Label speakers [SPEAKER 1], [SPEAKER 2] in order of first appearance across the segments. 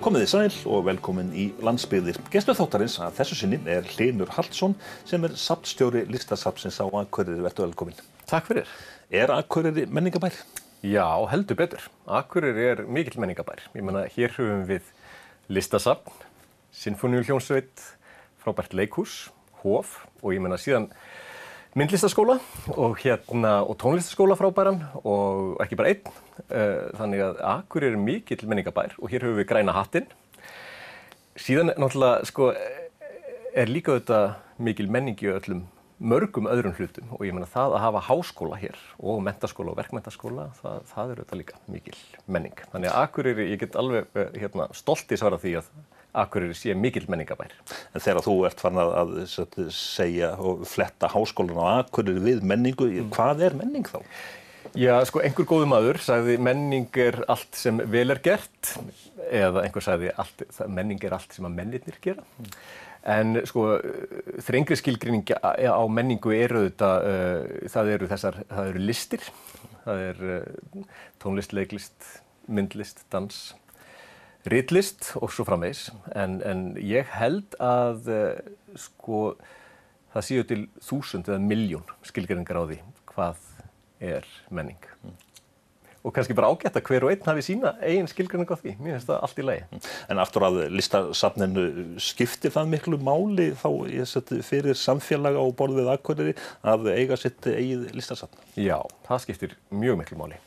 [SPEAKER 1] Komið þið sæl og velkomin í landsbyggðir. Gestur þáttarins að þessu sinni er Hlinur Hallsson sem er sapstjóri listasapsins á Akureyri. Vertu velkomin.
[SPEAKER 2] Takk fyrir.
[SPEAKER 1] Er Akureyri menningabær?
[SPEAKER 2] Já, heldur betur. Akureyri er mikill menningabær. Ég menna, hér höfum við listasapn, sinfoníuljónsveit, frábært leikhús, hof og ég menna síðan myndlistaskóla og, hérna, og tónlistaskóla frábæran og ekki bara einn. Þannig að Akureyri er mikill menningabær og hér höfum við græna hattinn. Síðan náttúrulega sko, er líka þetta mikil menningi í öllum mörgum öðrum hlutum og ég menna það að hafa háskóla hér og mentaskóla og verkmentaskóla, það, það er auðvitað líka mikil menning. Þannig að Akureyri, ég get alveg hérna, stolt í svara því að Akureyri sé mikil menningabær.
[SPEAKER 1] En þegar þú ert farin að, að segja og fletta háskólan á Akureyri við menningu, mm. hvað er menning þá?
[SPEAKER 2] Já, sko, einhver góðu maður sagði menning er allt sem vel er gert eða einhver sagði allt, menning er allt sem að mennirnir gera. Mm. En sko, þrengri skilgrinning á menningu eru þetta, uh, það eru þessar, það eru listir, það er uh, tónlist, leiklist, myndlist, dans, ritlist og svo framvegs. En, en ég held að uh, sko, það séu til þúsund eða miljón skilgrinningar á því hvað er menning. Mm og kannski bara ágætt að hver og einn hafi sína eigin skilgrinning á því. Mér finnst það allt í lagi.
[SPEAKER 1] En aftur að listasafninu skiptir það miklu máli þá fyrir samfélaga og borðið Akureyri að eiga sitt eigið listasafn?
[SPEAKER 2] Já, það skiptir mjög miklu máli.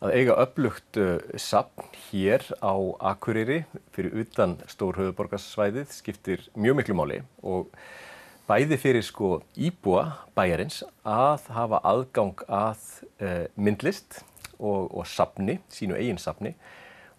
[SPEAKER 2] Að eiga upplugt uh, safn hér á Akureyri. Fyrir utan stór höfuborgarsvæðið skiptir mjög miklu máli og bæði fyrir sko íbúa bæjarins að hafa aðgang að uh, myndlist og, og safni, sínu eigin safni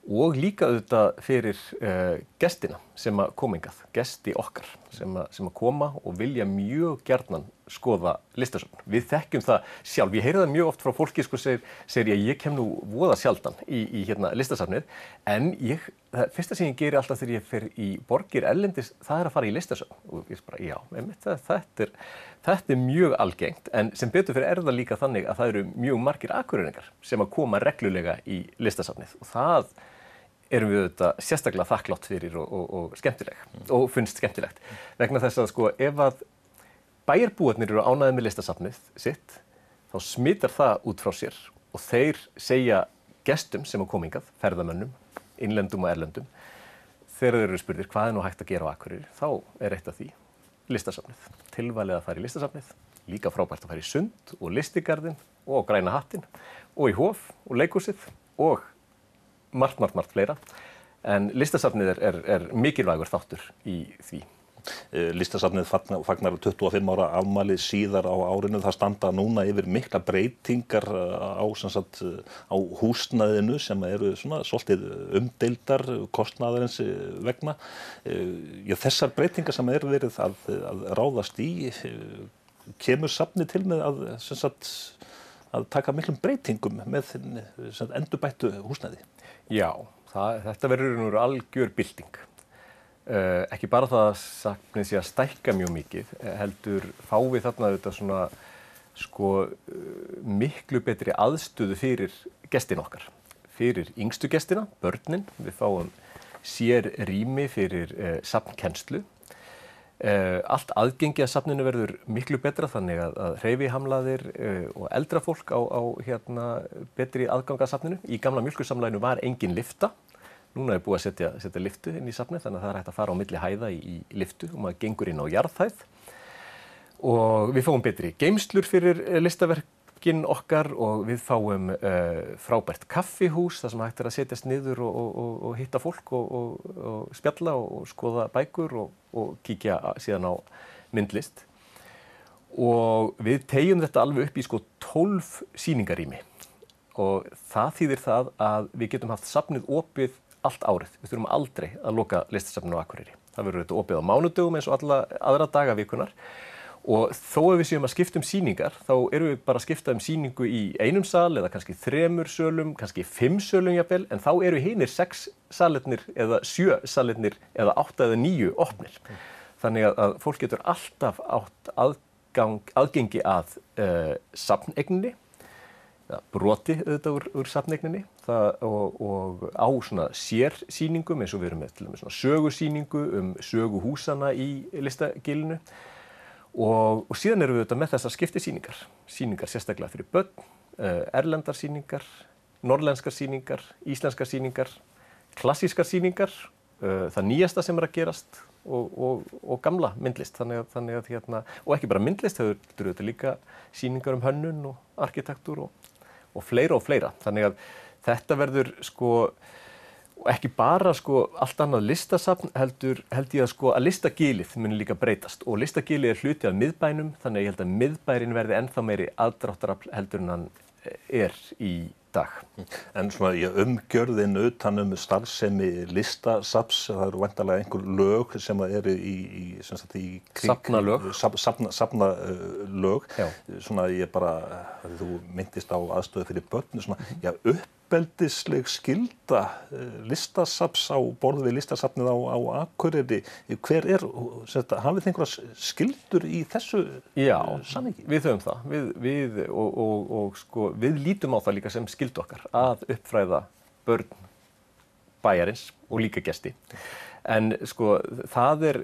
[SPEAKER 2] og líka auðvitað fyrir uh, gestina sem að komingað, gesti okkar sem að, sem að koma og vilja mjög gerðnan skoða listasöfn. Við þekkjum það sjálf, ég heyri það mjög oft frá fólki sko segir, segir ég, ég kem nú voða sjaldan í, í hérna listasafnið en ég, það fyrsta sem ég gerir alltaf þegar ég fer í borgir ellendis, það er að fara í listasöfn. Og ég er bara, já, einmitt, þetta er Þetta er mjög algengt. En sem betur fyrir er það líka þannig að það eru mjög margir akureyringar sem að koma reglulega í listasafnið. Og það erum við auðvitað sérstaklega þakklátt fyrir og, og, og skemmtileg mm. og finnst skemmtilegt. Vegna þess að sko ef að bæjarbúarnir eru ánæðið með listasafnið sitt þá smittar það út frá sér og þeir segja gestum sem að komingað, ferðamönnum, innlendum og erlendum þegar þeir eru spurðir hvað er nú hægt að gera á akureyri þá er eitt af því listasafnið. Tilvalið að fara í listasafnið, líka frábært að fara í sund og listigarðin og græna hattin og í hof og leikúsið og margt, margt, margt fleira. En listasafnið er, er, er mikilvægur þáttur í því.
[SPEAKER 1] Eh, listasafnið fagnar 25 ára afmæli síðar á árinu. Það standa núna yfir mikla breytingar eh, á, sagt, á húsnaðinu sem eru svona svolítið umdeildar kostnaðarins eh, vegna. Já, þessar breytingar sem eru verið að, að ráðast í, kemur safni til með að, sagt, að taka miklum breytingum með endurbættu húsnaði?
[SPEAKER 2] Já, það, þetta verður algjör bilding. Uh, ekki bara það að saknið sé að stækka mjög mikið, eh, heldur fáið þarna þetta svona sko uh, miklu betri aðstöðu fyrir gestin okkar. Fyrir yngstu gestina, börnin, við fáum sér rými fyrir uh, sapnkennslu. Allt aðgengi að sapninu verður miklu betra þannig að, að hreyfihamlaðir og eldra fólk á, á hérna, betri aðgang að sapninu. Í gamla mjölkursamlæginu var engin lifta Núna er búið að setja, setja liftu inn í safni þannig að það er hægt að fara á milli hæða í, í liftu og maður gengur inn á jarðhæð. Og við fáum betri geimslur fyrir eh, listaverkin okkar og við fáum uh, frábært kaffihús þar sem hægt er að setjast niður og, og, og, og hitta fólk og spjalla og skoða bækur og kíkja síðan á myndlist. Og við tegjum þetta alveg upp í sko 12 síningarými og það þýðir það að við getum haft safnið opið allt árið. Við þurfum aldrei að loka listasafninu á Akureyri. Það verður þetta opið á mánudögum eins og alla aðra daga vikunar og þó að við séum að skipta um síningar þá eru við bara að skipta um síningu í einum sal eða kannski þremur sölum, kannski fimm sölum jafnvel en þá eru hinnir sex saletnir eða sjö saletnir eða átta eða nýju opnir. Þannig að, fólk getur alltaf átt aðgang, aðgengi að uh, safnegninni ja, broti auðvitað úr, úr safneigninni og, og á svona sérsýningum eins og við erum með til og með svona sögusýningu um söguhúsana í listagilinu. Og, og síðan erum við auðvitað með þessar skiptisýningar, sýningar sérstaklega fyrir börn, uh, erlendarsýningar, norrlenskar sýningar, íslenskar sýningar, klassískar sýningar, uh, það nýjasta sem er að gerast og, og, og gamla myndlist. Þannig að, þannig að hérna, og ekki bara myndlist þau eru þetta líka síningar um hönnun og arkitektúr og, og fleira og fleira. Þannig að þetta verður sko ekki bara sko allt annað listasafn heldur held ég að sko að listagilið munir líka breytast. Og listagilið er hluti af miðbænum þannig að ég held að miðbærin verði ennþá meiri aðdráttarafl heldur en hann er í dag.
[SPEAKER 1] En svona í umgjörðin utan um starfsemi listasaps, það eru vantarlega einhver lög sem eru í, í, í
[SPEAKER 2] Sapnalög.
[SPEAKER 1] Sap, sapna, sapna uh, lög, já. svona ég bara, þú myndist á aðstöðu fyrir börnu, svona, já, upp uppeldisleg skilda eh, listasaps á borðu við listasapnið á, á Akureyri. Hver er, hafið þið einhverja skildur í þessu
[SPEAKER 2] Já, sammingi? við höfum það. Við, við, og, og, og sko, við lítum á það líka sem skildu okkar að uppfræða börn bæjarins og líka gesti en sko það er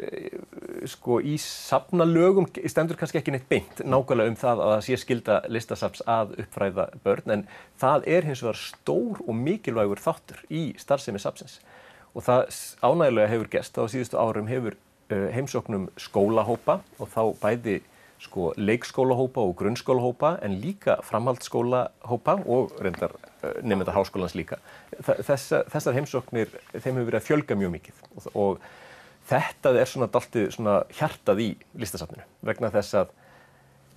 [SPEAKER 2] sko í safnalögum stendur kannski ekki neitt beint nákvæmlega um það að það sé skilda listasaps að uppfræða börn en það er hins vegar stór og mikilvægur þáttur í starfsemi sapsins og það ánægilega hefur gest á síðustu árum hefur uh, heimsóknum skólahópa og þá bæði sko leikskólahópa og grunnskólahópa en líka framhaldsskólahópa og reyndar nefnda háskólans líka. Þessa, þessar heimsóknir, þeim hefur verið að fjölga mjög mikið og, og þetta er svona daltið svona hjartað í listasafninu vegna þess að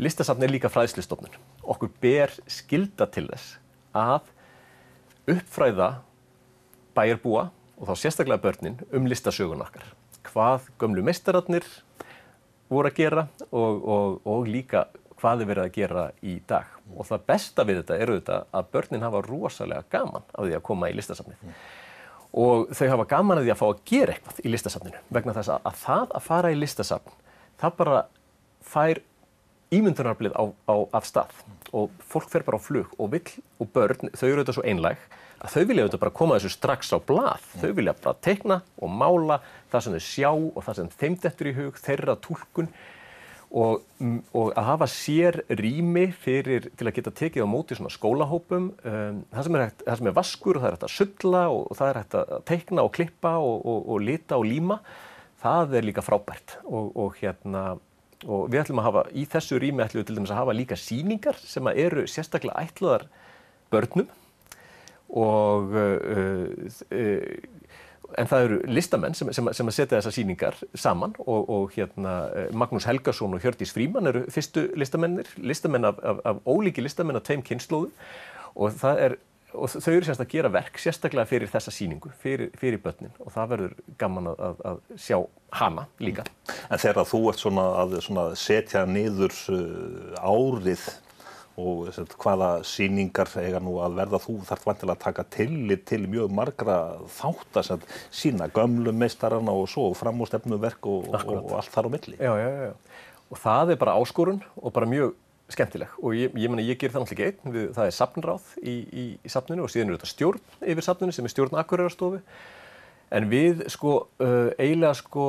[SPEAKER 2] listasafn er líka fræðslistofnun. Okkur ber skilda til þess að uppfræða bæjarbúa og þá sérstaklega börnin um listasögun okkar. Hvað gömlu meistararnir voru að gera og, og, og líka hvað er verið að gera í dag. Og það besta við þetta eru þetta að börnin hafa rosalega gaman á því að koma í listasafnið. Mm. Og þau hafa gaman að því að fá að gera eitthvað í listasafninu vegna þess að, að það að fara í listasafn, það bara fær ímyndunarblið á, á, af stað og fólk fer bara á flug og vill og börn, þau eru þetta svo einlæg að þau vilja auðvitað bara koma þessu strax á blað. Mm. Þau vilja bara teikna og mála það sem þau sjá og það sem þeim dettur í hug, þeirra tólkun og, og að hafa sér rými fyrir, til að geta tekið á móti svona skólahópum. Um, það, sem hægt, það sem er vaskur og það er hægt að sulla og, og það er hægt að teikna og klippa og, og lita og líma, það er líka frábært og hérna og við ætlum að hafa, í þessu rými ætlum við til dæmis að hafa líka síningar sem eru sérstaklega ætlaðar börnum og uh, uh, en það eru listamenn sem, sem, sem að setja þessar síningar saman og, og hérna Magnús Helgason og Hjördís Fríman eru fyrstu listamennir, listamenn af, af, af ólíki listamenn af tveim kynnslóðum og er og þau eru semst að gera verk sérstaklega fyrir þessa síningu, fyrir, fyrir börnin og það verður gaman að, að, að sjá hana líka.
[SPEAKER 1] En þegar þú ert svona að svona setja niður árið og set, hvaða síningar eiga nú að verða? Þú þarf vantilega að taka tillit til mjög margra þátt að sína gömlu meistarana og svo fram á stefnuverk og, og, og allt þar á milli.
[SPEAKER 2] Já, já, já. Og það er bara áskorun og bara mjög skemmtileg. Og ég, ég, meni, ég ger það náttúrulega ekki einn, það er safnráð í, í, í safninu og síðan er þetta stjórn yfir safninu sem er stjórn Akureyrastofu en við sko uh, eiginlega sko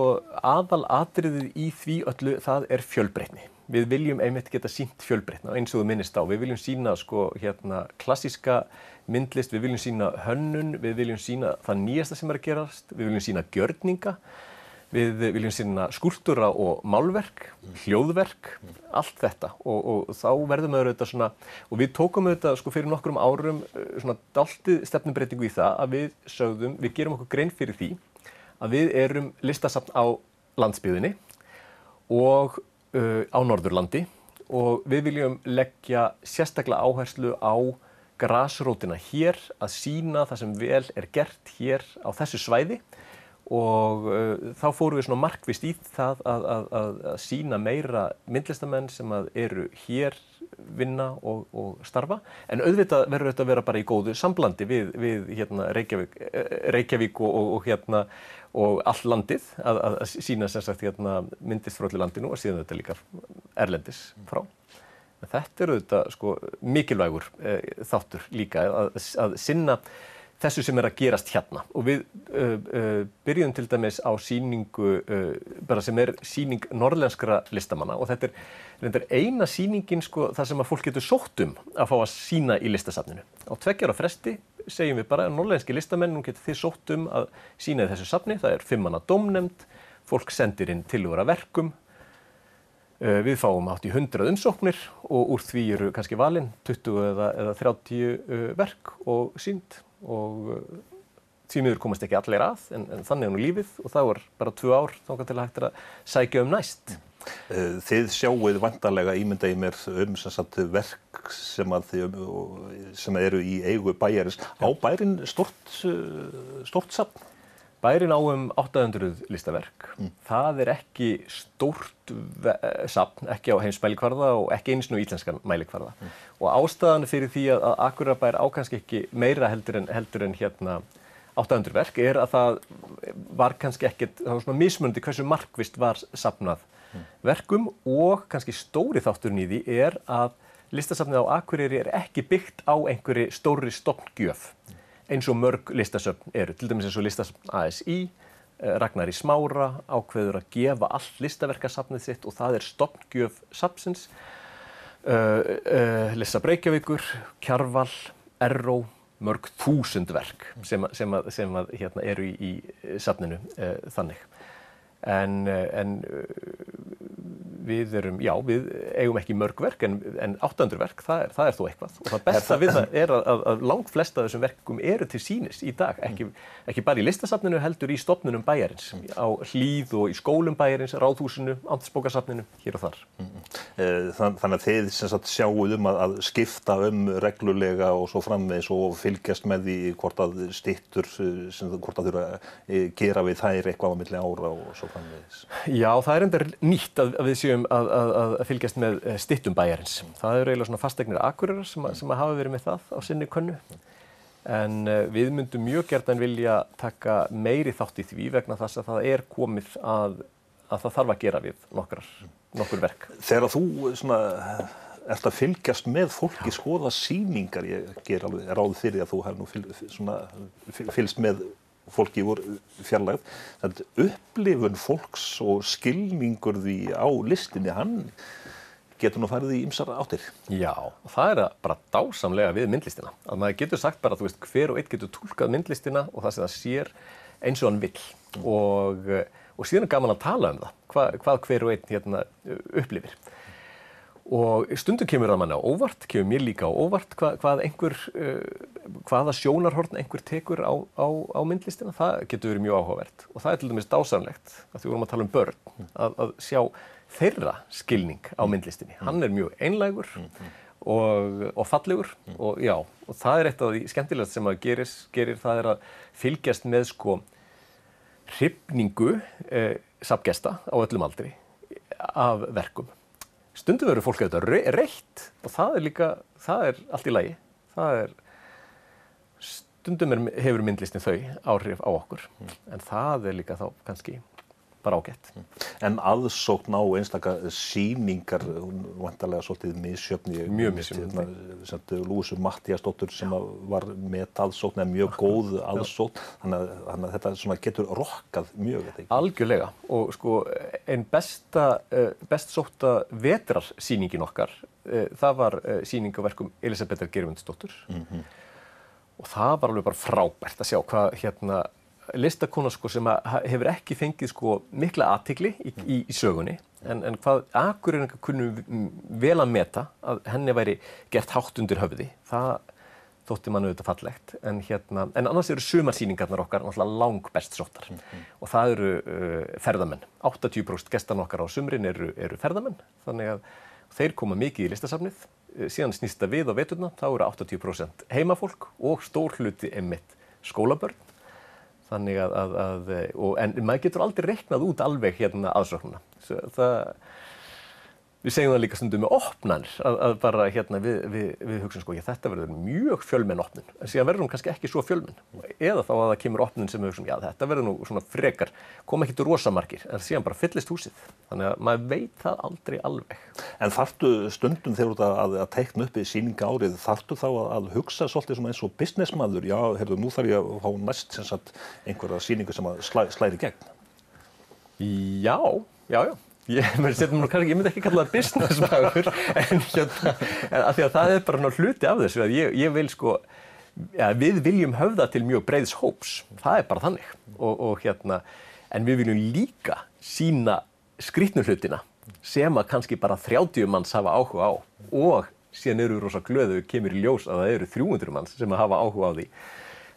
[SPEAKER 2] aðal atriðið í því öllu það er fjölbreytni við viljum einmitt geta sínt fjölbreytna eins og þú minnist á. Við viljum sína sko, hérna, klassiska myndlist, við viljum sína hönnun, við viljum sína það nýjasta sem er að gerast, við viljum sína gjörninga, við viljum sína skúltúra og málverk, hljóðverk, allt þetta og, og þá verðum við auðvitað svona, og við tókum auðvitað sko fyrir nokkrum árum eh, svona daltið stefnumbreytingu í það að við sögðum, við gerum okkur grein fyrir því að við erum listasafn á landsbyðinni og á Norðurlandi og við viljum leggja sérstaklega áherslu á grásrótina hér að sína það sem vel er gert hér á þessu svæði. Og uh, þá fórum við svona markvist í það að, að, að, að sína meira myndlistamenn sem eru hér vinna og, og starfa. En auðvitað verður þetta að vera bara í góðu samblandi við, við hérna, Reykjavík, eh, Reykjavík og, og, hérna, og all landið að, að sína sagt, hérna, myndist frá allir landinu og síðan þetta líka erlendis frá. En þetta eru þetta sko mikilvægur e, þáttur líka að, að sinna þessu sem er að gerast hérna. Og við uh, uh, byrjum til dæmis á síningu uh, sem er síning norrlenskra listamanna. Og þetta er, þetta er eina síningin sko þar sem að fólk getur sótt um að fá að sína í listasafninu. Á tveggjara fresti segjum við bara að norrlenski listamenn nú getur þið sótt um að sína í þessu safni, það er fimmanna domnemnd, fólk sendir inn tilvara verkum Við fáum átt í 100 umsóknir og úr því eru kannski valinn 20 eða, eða 30 verk og sínd og uh, því miður komast ekki allir að en, en þannig er nú lífið og það var bara tvö ár þá til að hægt að sækja um næst.
[SPEAKER 1] Eh, þið sjáuð vantarlega ímynda í mér um sagt, verk sem, þið, sem eru í eigu bæjarins. Á bærin stort, stort sapn?
[SPEAKER 2] Bærin á um 800 listaverk. Mm. Það er ekki stórt sapn, ekki á heims mælikvarða og ekki eins og íslenskan mælikvarða. Mm. Og ástæðan fyrir því að Akurabær ákanski ekki meira heldur en, heldur en hérna 800 verk er að það var kannski ekkert, það var svona mismundi hversu markvist var sapnað mm. verkum og kannski stóri þátturinn í því er að listasapnið á Akureyri er ekki byggt á einhverju stóri stopngjöf eins og mörg listasöfn eru, til dæmis eins og listasöfn ASI, eh, Ragnar í Smára ákveður að gefa allt listaverkasafnið sitt og það er stopngjöf sapsins, uh, uh, Lissa Breykjavíkur, Kjarval, Erró, mörg þúsund verk sem, sem, að, sem að, hérna, eru í, í safninu uh, þannig. En, en við erum, já, við eigum ekki mörg verk en, en 800 verk, það er, það er þó eitthvað og það besta við það er að, að, að langt flesta af þessum verkum eru til sínis í dag ekki, ekki bara í listasafninu heldur í stopnunum bæjarins, á hlýð og í skólum bæjarins, ráðhúsinu, antisbókasafninu hér og þar.
[SPEAKER 1] Eh, þannig að þið sagt, sjáuð um að, að skipta um reglulega og svo framvegs og fylgjast með því hvort að stittur sem hvort að þurfa að eh, gera við þær eitthvað á milli ára og svo framvegs.
[SPEAKER 2] Já, það er endur nýtt að við séum séum að, að, að fylgjast með eh, stittum bæjarins. Það eru eiginlega svona fastegnir akkurirar sem, sem hafa verið með það á sinni könnu. En uh, við myndum mjög gertan vilja taka meiri þátt í því vegna þess að það er komið að, að það þarf að gera við nokkrar, nokkur verk.
[SPEAKER 1] Þegar þú svona, ert að fylgjast með fólki skoða síningar, ég ger alveg ráð fyrir að þú hefði nú fylgst með fólki voru fjarlægð. Þannig að upplifun fólks og skilningur því á listinni, hann getur nú farið í ymsar áttir.
[SPEAKER 2] Já, það er bara dásamlega við myndlistina. Að maður getur sagt bara, þú veist, hver og einn getur tólkað myndlistina og það sem það sér eins og hann vill. Mm. Og, og síðan er gaman að tala um það, hvað, hvað hver og einn hérna, upplifir. Og stundum kemur það manni á óvart, kemur mér líka á óvart hvað, hvað einhver, uh, hvaða sjónarhorn einhver tekur á, á, á myndlistina. Það getur verið mjög áhugavert. Og það er til dæmis dásamlegt, að því vorum að tala um börn, að, að sjá þeirra skilning á myndlistinni. Hann er mjög einlægur og, og fallegur og já, og það er eitt af því skemmtilegt sem að gerir, gerir það er að fylgjast með sko hrifningu eh, sapgesta á öllum aldri af verkum stundum verður fólk auðvitað reitt og það er líka, það er allt í lagi það er stundum er, hefur myndlistin þau áhrif á okkur mm. en það er líka þá kannski bara ágætt.
[SPEAKER 1] En aðsókn á einstakar síningar vantarlega svolítið misjöfni
[SPEAKER 2] mjög misjöfni
[SPEAKER 1] Lúsu Mattíasdóttur sem var með aðsókn eða mjög góð aðsókn. Þannig, að þetta getur rokkað mjög
[SPEAKER 2] Algjörlega. Og sko einn besta eh, best sóta vetrarsýningin okkar eh, það var eh, síningaverkum Elisabethar Germundsdóttur mm -hmm. og það var alveg bara frábært að sjá hvað hérna listakona sko, sem hefur ekki fengið sko, mikla aðtikli í, í, í sögunni. En, en hvað Akureyringa kunnum vel að meta að henni væri gert hátt undir höfði það þótti mann auðvitað fallegt. En, hérna, en annars eru sumarsýningarnar okkar lang best sóttar. Mm -hmm. og það eru uh, ferðamenn. 80% gestan okkar á sumrin eru, eru ferðamenn. Þannig að þeir koma mikið í listasafnið. Uh, síðan snýsta við á veturna þá eru 80% heimafólk og stór hluti emitt skólabörn Þannig að, en maður getur aldrei reknað út alveg hérna aðsóknuna. Það, við segjum það líka stundum með opnanir að, að bara hérna við, við, við hugsaum sko, já, þetta verður mjög fjölmenn opnun. En síðan verður hún kannski ekki svo fjölmenn. Eða þá að það kemur opnun sem við hugsaum, já þetta verður nú svona frekar, kom ekki til rosamarkir. En síðan bara fyllist húsið. Þannig að maður veit það aldrei alveg.
[SPEAKER 1] En þarftu stundum þegar þú að, að teikna upp í síninga árið, þarftu þá að, að hugsa svolítið eins og businessmaður, já, heyrðu, nú þarf ég að fá næst sem sagt einhverja síningu sem að slæ,
[SPEAKER 2] Ég, kannski, ég myndi ekki kalla það businessmagur en hérna, að það er bara hluti af þessu ég, ég vil sko, ja, við viljum höfða til mjög breiðs hóps, það er bara þannig. Og, og hérna, en við viljum líka sína skrítnu hlutina sem að kannski bara 30 manns hafa áhuga á. Og síðan eru við rosa glöðu kemur í ljós að það eru 300 manns sem hafa áhuga á því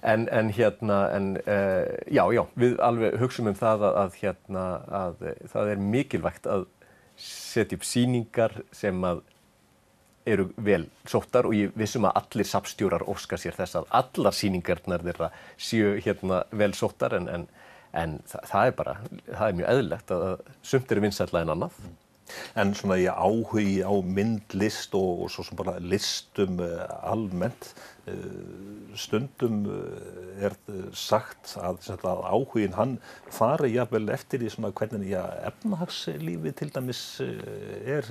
[SPEAKER 2] En, en hérna, en uh, já, já, við alveg hugsaum um það að, að hérna, að það er mikilvægt að setja upp síningar sem að eru vel sóttar og ég vissum að allir sapstjórar óska sér þess að allar síningarnar þeirra séu hérna vel sóttar en, en, það, það er bara, það er mjög eðlilegt að sumt eru vinsætla en annað.
[SPEAKER 1] En svona ég áhugi á myndlist og, og svo sem bara listum uh, almennt, uh, stundum uh, er sagt að, að áhugin hann fari jafnvel eftir í svona hvernig já, efnahagslífi til dæmis er,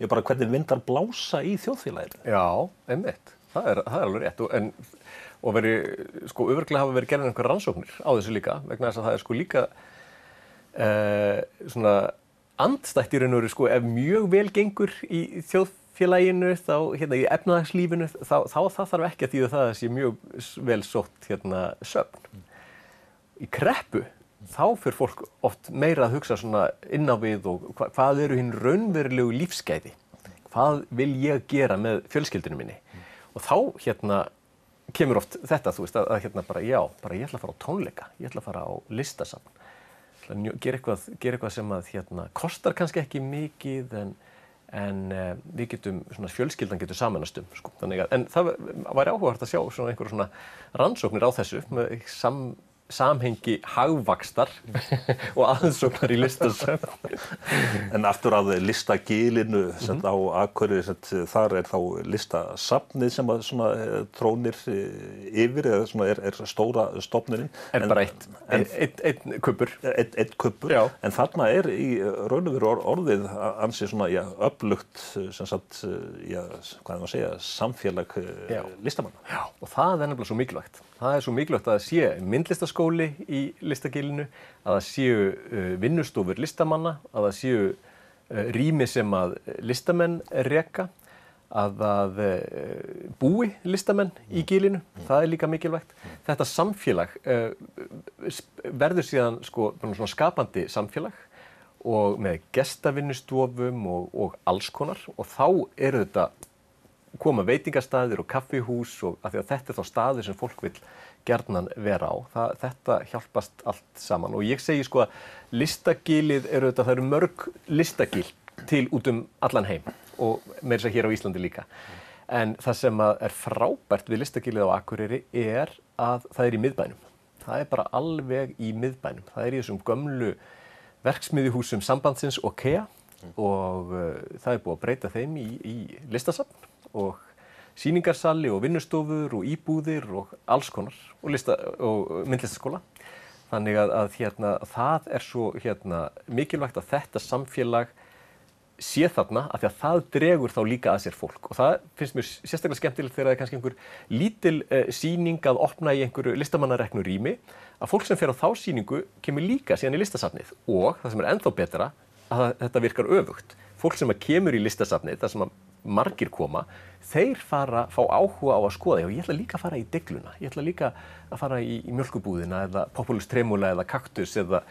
[SPEAKER 1] ég bara hvernig vindar blása í þjóðfélaginu.
[SPEAKER 2] Já, einmitt, það er, það er alveg rétt og, en, og veri, sko, öfurglega hafa verið gerðin einhver rannsóknir á þessu líka vegna þess að það er sko líka svona andstætt í raun og veru sko ef mjög vel gengur í þjóðfélaginu þá hérna í efnahagslífinu þá, þá það þarf ekki að því að það sé mjög vel sótt hérna söfn. Í kreppu þá fyrir fólk oft meira að hugsa svona inn á við og hva, hvað eru hinn raunverulegu lífsgæði? Hvað vil ég gera með fjölskyldinu minni? Og þá hérna kemur oft þetta þú veist að, að hérna bara já, bara ég ætla að fara á tónleika, ég ætla að fara á listasafn gera eitthvað, gera eitthvað sem að hérna, kostar kannski ekki mikið en, en uh, við getum, svona, fjölskyldan getur samanast um. Sko. En það var áhugavert að sjá svona einhverjum svona rannsóknir á þessu með sam, samhengi hagvakstar og aðsóknar í listasöfn.
[SPEAKER 1] En aftur að listagilinu mm -hmm. á Akureyri, þar er þá listasafnið sem eh, trónir eh, yfir eða svona, er, er stóra stofnurinn.
[SPEAKER 2] Er en, bara eitt, eitt, eitt kuppur.
[SPEAKER 1] Eitt, eitt kuppur, Já. en þarna er í raun og veru orðið ansið svona já, upplugt sem sagt, að segja, samfélag Já. listamanna.
[SPEAKER 2] Já, og það er nefnilega svo mikilvægt. Það er svo mikilvægt að það sé myndlistaskóli í listagilinu, að það séu uh, vinnustofur listamanna, að það séu uh, rými sem að listamenn reka, að það uh, búi listamenn í gilinu, það er líka mikilvægt. Þetta samfélag verður síðan sko, skapandi samfélag og með gestavinnustofum og, og alls konar. Og þá eru þetta koma veitingastæðir og kaffihús og að að þetta er þá staður sem fólk vil gerðnan vera á. Það, þetta hjálpast allt saman og ég segi sko að listagilið eru þetta, það eru mörg listagil til út um allan heim og með þess að hér á Íslandi líka. En það sem er frábært við listagilið á Akureyri er að það er í miðbænum. Það er bara alveg í miðbænum. Það er í þessum gömlu verksmiðjuhúsum sambandsins og KEA og uh, það er búið að breyta þeim í, í listasafn og síningarsali og vinnustofur og íbúðir og alls konar og, lista, og myndlistaskóla. Þannig að, að hérna, það er svo hérna, mikilvægt að þetta samfélag sé þarna af því að það dregur þá líka að sér fólk og það finnst mér sérstaklega skemmtilegt þegar það er kannski einhver lítil uh, síning að opna í einhverju listamannareknu rými að fólk sem fer á þá síningu kemur líka síðan í listasafnið og það sem er ennþá betra að þetta virkar öfugt. Fólk sem kemur í listasafnið, það sem margir koma, þeir fara, fá áhuga á að skoða, já ég ætla líka að fara í degluna, ég ætla líka að fara í, í mjölkubúðina eða Populus Tremula eða Kaktus eða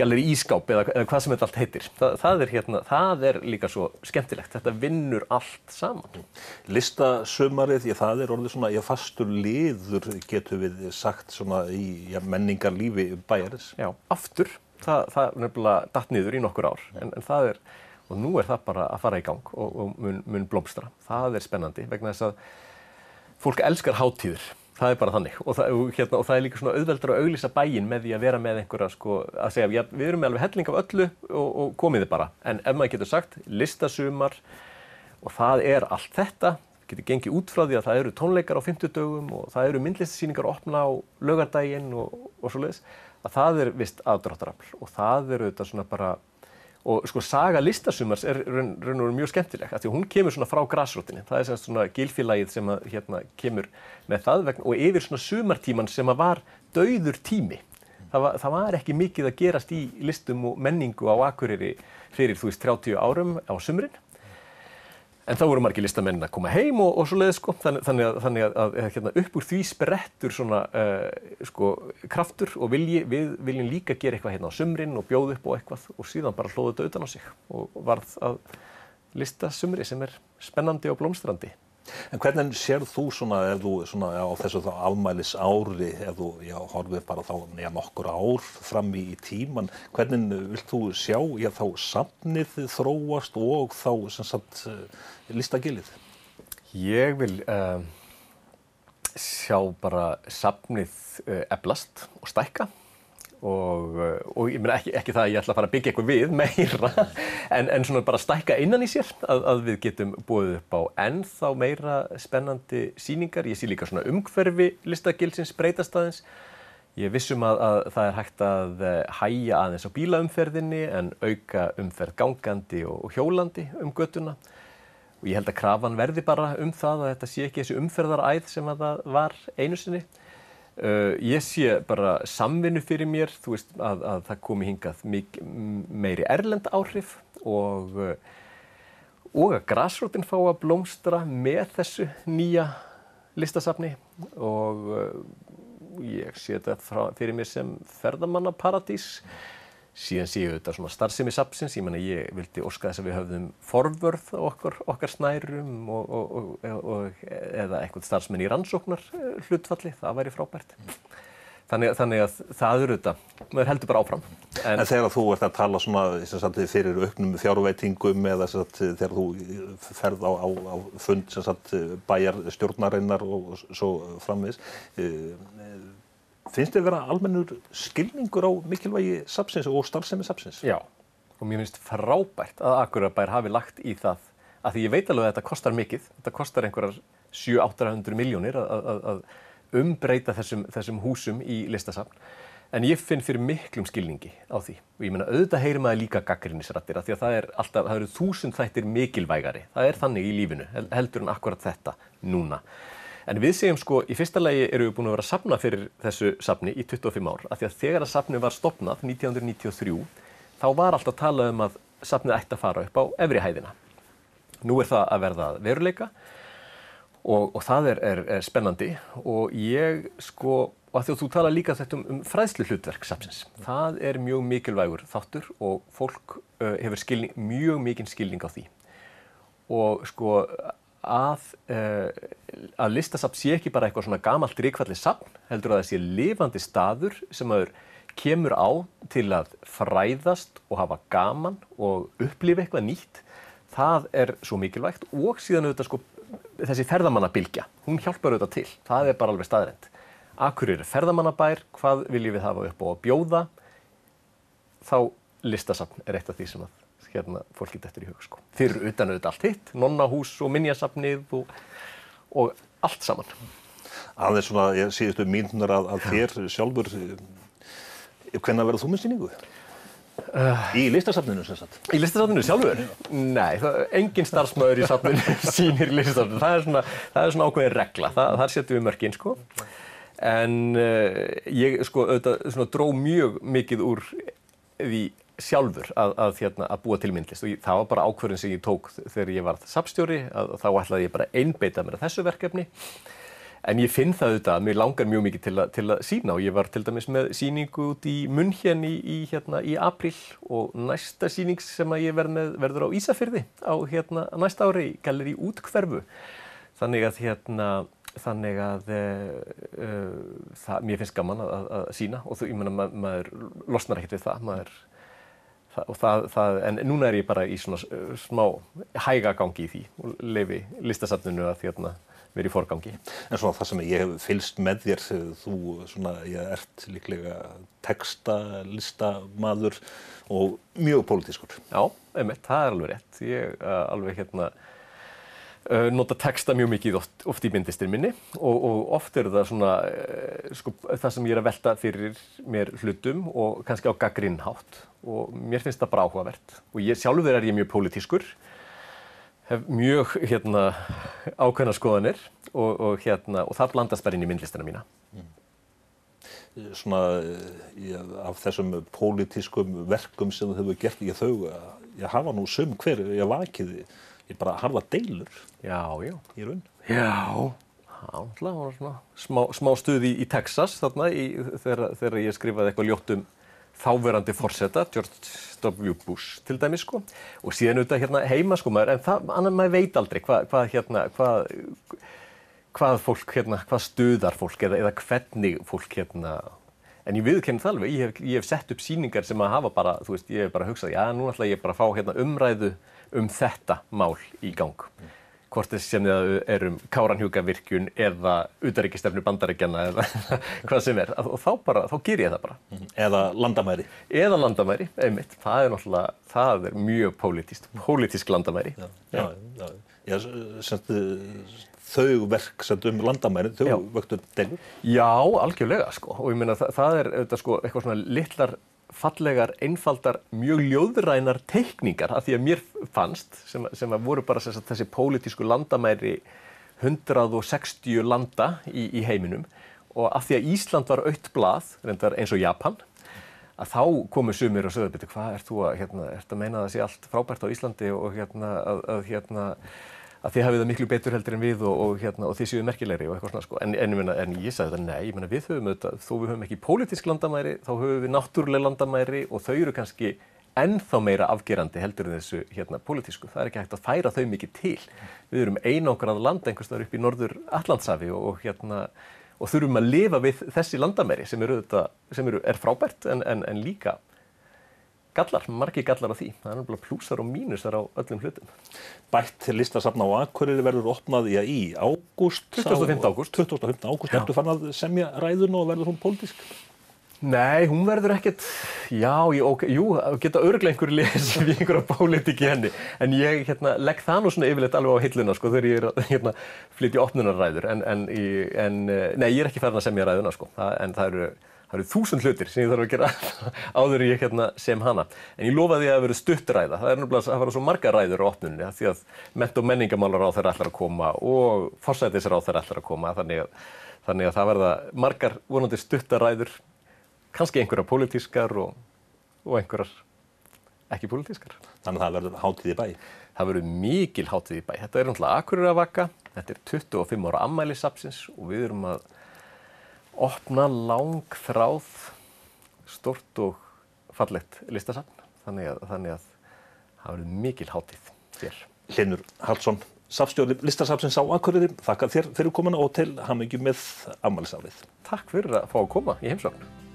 [SPEAKER 2] Galleri Ískáp eða, eða hvað sem þetta allt heitir. Það, það, er hérna, það er líka svo skemmtilegt, þetta vinnur allt saman.
[SPEAKER 1] Listasumarið, ég, það er orðið svona, já fastur liður getur við sagt svona í já, menningarlífi bæjarins.
[SPEAKER 2] Já, aftur, það, það er nefnilega datt niður í nokkur ár en, en það er og nú er það bara að fara í gang og, og mun, mun blómstra. Það er spennandi vegna þess að fólk elskar háttíður. það er bara þannig og það, hérna, og það er líka svona auðveldur að auglýsa bæinn með því að vera með einhverja sko, að segja ja, við erum með alveg helling af öllu og, og komið þið bara en ef maður getur sagt listasumar og það er allt þetta getur gengið út frá því að það eru tónleikar á 50 dögum og það eru myndlistasýningar opna á lögardaginn og, og svo leiðis að það er vist aðdráttarafl og það eru þetta svona bara og sko saga listasumars er raun og veru mjög skemmtileg af því hún kemur svona frá grassrútinni það er semst svona gilfélagið sem að hérna kemur með það vegna og yfir svona sumartíman sem að var dauður tími. Það var, það var ekki mikið að gerast í listum og menningu á Akureyri fyrir þú veist 30 árum á sumrin En þá voru margir listamenn að koma heim og, og svo leiði sko, þannig, þannig að, þannig að, að hérna, upp úr því sprettur svona uh, sko, kraftur og vilji, við viljum líka gera eitthvað hérna á sumrin og bjóða upp og eitthvað og síðan bara hlóðu þetta utan á sig og varð að lista sumri sem er spennandi og blómstrandi.
[SPEAKER 1] En hvernig sér þú svona, ef þú svona á þessu þá afmælis ári, ef þú já, horfið bara þá já, nokkur ár fram í, í tíman, hvernig vilt þú sjá já, þá samnið þróast og þá sagt listagilið?
[SPEAKER 2] Ég vil uh, sjá bara samnið uh, eblast og stækka og, uh, og ég meina ekki, ekki það að ég ætla að fara að byggja eitthvað við meira en, en svona bara stækka innan í sér að, að við getum búið upp á ennþá meira spennandi síningar. Ég sé líka svona umhverfi listagilsins breytast aðeins. Ég vissum að, að það er hægt að hæja aðeins á bílaumferðinni en auka umferð gangandi og, og hjólandi um göttuna og ég held að krafan verði bara um það að þetta sé ekki þessi umferðaræð sem að það var einu sinni. Uh, ég sé bara samvinnu fyrir mér, þú veist að, að það komi hingað meiri erlend áhrif og, uh, og að græsrótin fá að blómstra með þessu nýja listasafni og uh, ég sé þetta fyrir mér sem ferðamannaparadís síðan séu þetta svona starfsemi sapsins, ég ég vildi óska þess að við höfðum forvörð okkar, okkar snærum og, og, og, eða eitthvað starfsmenn í rannsóknar hlutfalli, það væri frábært. Þannig, þannig að það eru þetta, maður heldur bara áfram.
[SPEAKER 1] En, en þegar þú ert að tala svona fyrir auknum fjárveitingum eða sagt, þegar þú ferð á, á, á fund sagt, bæjar stjórnarinnar og svo framvis, Finnst þið vera almennur skilningur á mikilvægi sapsins og starfsemi sapsins?
[SPEAKER 2] Já, og mér finnst frábært að Akurabær hafi lagt í það að því ég veit alveg að þetta kostar mikið, þetta kostar einhverjar 700-800 miljónir að umbreyta þessum, þessum húsum í listasafn en ég finn fyrir miklum skilningi á því og ég menna auðvitað heyrir maður líka gaggrinnisrættir því að það er alltaf, það eru þúsund þættir mikilvægari, það er þannig í lífinu heldur en akkurat þetta núna. En við segjum sko, í fyrsta lagi eru við búin að vera að sapna fyrir þessu sapni í 25 ár. Af því að þegar að sapni var stopnað 1993 þá var alltaf að tala um að sapnið ætti að fara upp á efri hæðina. Nú er það að verða veruleika og, og það er, er, er spennandi. Og ég sko, og að því að þú tala líka þetta um, um fræðslu hlutverk sapsins, það er mjög mikilvægur þáttur og fólk uh, hefur skilning, mjög mikinn skilning á því. Og sko að, uh, að listasafn sé ekki bara eitthvað svona gamalt ríkvalli safn, heldur að það sé lifandi staður sem maður kemur á til að fræðast og hafa gaman og upplifa eitthvað nýtt. Það er svo mikilvægt og síðan auðvitað sko þessi ferðamannabilgja, hún hjálpar auðvitað til. Það er bara alveg staðrænt. Akkur er ferðamannabær, hvað viljum við hafa upp á að bjóða? Þá listasafn er eitt af því sem að hérna fólki dættur í hug sko. Eru utan auðvitað allt hitt, nonnahús og minnjasafnið og, og allt saman.
[SPEAKER 1] Aðeins svona, ég síðustu mínunar að, að þér sjálfur, hvenna verður þú með síningu? Uh, í listasafninu sem sagt?
[SPEAKER 2] Í listasafninu sjálfur? Nei, það, engin starfsmöður í safninu sýnir listasafninu. Það er svona, það er svona ákveðin regla, það, þar setjum við mörgin sko. En uh, ég sko auðvitað svona dró mjög mikið úr því sjálfur að, að, hérna, að búa til myndlist. Og ég, það var bara ákverðin sem ég tók þegar ég varð sapstjóri að þá ætlaði ég bara einbeita mér að þessu verkefni. En ég finn það auðvitað að mér langar mjög mikið til, til að sína og ég var til dæmis með síningu út í Munhjen í, í, hérna, í april og næsta síning sem ég verð með verður á Ísafyrði á hérna, næsta ári gælir í útkverfu þannig að hérna þannig að uh, það, mér finnst gaman að, að sína og þú, ég menna, ma maður losnar ekkert við það, maður Það, það, en núna er ég bara í svona smá hægagangi í því og lefi listasafninu að þérna verið í forgangi.
[SPEAKER 1] En svona það sem ég hef fylst með þér, þú svona, ég ert líklega textalistamaður og mjög pólitískur.
[SPEAKER 2] Já, einmitt, það er alveg rétt. Ég uh, alveg hérna nota texta mjög mikið oft, oft í myndistin minni og, og oft er það svona uh, sko, það sem ég er að velta fyrir mér hlutum og kannski á gaggrinnhátt og mér finnst það bara áhugavert og ég sjálfur er ég mjög pólitískur hef mjög hérna, ákveðna skoðanir og, og, hérna, og það blandast bara inn í myndlistina mína. Mm.
[SPEAKER 1] Svona ég, af þessum pólitískum verkum sem þú hefur gert í þau, ég hafa nú sum hver, ég vakiði, ég bara harfa deilur
[SPEAKER 2] já, já.
[SPEAKER 1] í raun.
[SPEAKER 2] Já, það var svona smá, smá stuði í, Texas þarna í, þegar, þegar ég skrifaði eitthvað ljótt um þáverandi forsetta, George W. Bush til dæmis sko og síðan auðvitað hérna heima sko maður en það, annar maður veit aldrei hvað, hvað hérna, hvað, hvað fólk hérna, hvað stuðar fólk eða, eða hvernig fólk hérna en ég viðkenni það alveg, ég hef, ég hef sett upp síningar sem að hafa bara, þú veist, ég hef bara hugsað já, nú ætla ég bara að fá hérna umræðu um þetta mál í gang mm hvort þess sem það er um káranhjúkavirkjun eða utaríkistefnu bandaríkjana eða hvað sem er og þá bara, þá ger ég það bara.
[SPEAKER 1] Mhm. Eða landamæri.
[SPEAKER 2] Eða landamæri, einmitt. Það er náttúrulega, það er mjög pólitíst, pólitísk landamæri. Já, já, já.
[SPEAKER 1] já semst, þau verk sem um landamæri, þau vöktur delur?
[SPEAKER 2] Já, algjörlega sko. Og ég meina það, það er auðvitað sko eitthvað svona litlar fallegar, einfaldar, mjög ljóðrænar teikningar. Af því að mér fannst sem, sem að voru bara sagt, þessi pólitísku landamæri 160 landa í, í heiminum. Og af því að Ísland var aukt blað, reyndar eins og Japan að þá komu sumir og sögðu betur hvað er þú að, hérna, ert að meina að það sé allt frábært á Íslandi og hérna að, að hérna að þið hafið það miklu betur heldur en við og, og, hérna, og þið séu merkilegri og eitthvað svona sko. En, en, en, en ég sagði þetta, nei, ég menna við höfum þetta, þó við höfum ekki pólitísk landamæri, þá höfum við náttúrulega landamæri og þau eru kannski ennþá meira afgerandi heldur en þessu hérna pólitísku. Það er ekki hægt að færa þau mikið til. Við erum einangrað land einhverstaðar upp í norður Allandsafi og, og hérna og þurfum að lifa við þessi landamæri sem eru, þetta, sem eru er frábært en líka gallar, margi gallar á því. Það er náttúrulega plúsar og mínusar á öllum hlutum.
[SPEAKER 1] Bætt listasafn á Akureyri verður opnað í, í ágúst.
[SPEAKER 2] 25. ágúst.
[SPEAKER 1] 25. ágúst. Ertu fann að semja ræðun og verður hún pólitísk?
[SPEAKER 2] Nei, hún verður ekkert, já, ég, ok, jú, geta örglega einhverju lesið við einhverja pólitíki henni, en ég hérna, legg það nú svona yfirleitt alveg á hilluna, sko, þegar ég er hérna, flytja opnunarræður, en, en, en, nei, ég er ekki færðin að semja ræðuna, sko, en það eru, það eru þúsund hlutir sem ég þarf að gera áður ég hérna sem hana. En ég lofaði að það verið stuttræða. Það er náttúrulega að fara svo marga ræður á opnunni því að ment og menningamálar á þeirra ætlar að koma og forsætisar á þeirra ætlar að koma. Þannig að, þannig að það verða margar vonandi stuttaræður, kannski einhverja pólitískar og, og einhverjar ekki pólitískar.
[SPEAKER 1] Þannig að það verður hátíð í bæ?
[SPEAKER 2] Það verður mikil hátíð í bæ. Þetta er náttúrulega Akureyrarvaka, þetta er 25 ára ammælisapsins og við erum að opna lang þráð stort og fallett listasafn þannig að, þannig að það verður mikil hátíð þér.
[SPEAKER 1] Hlinur Hallsson, safstjóri listasafnsins á Akureyri, þakka þér fyrir komuna og til hafmyggjum með afmælisaflið.
[SPEAKER 2] Takk fyrir að fá að koma í heimsóknu.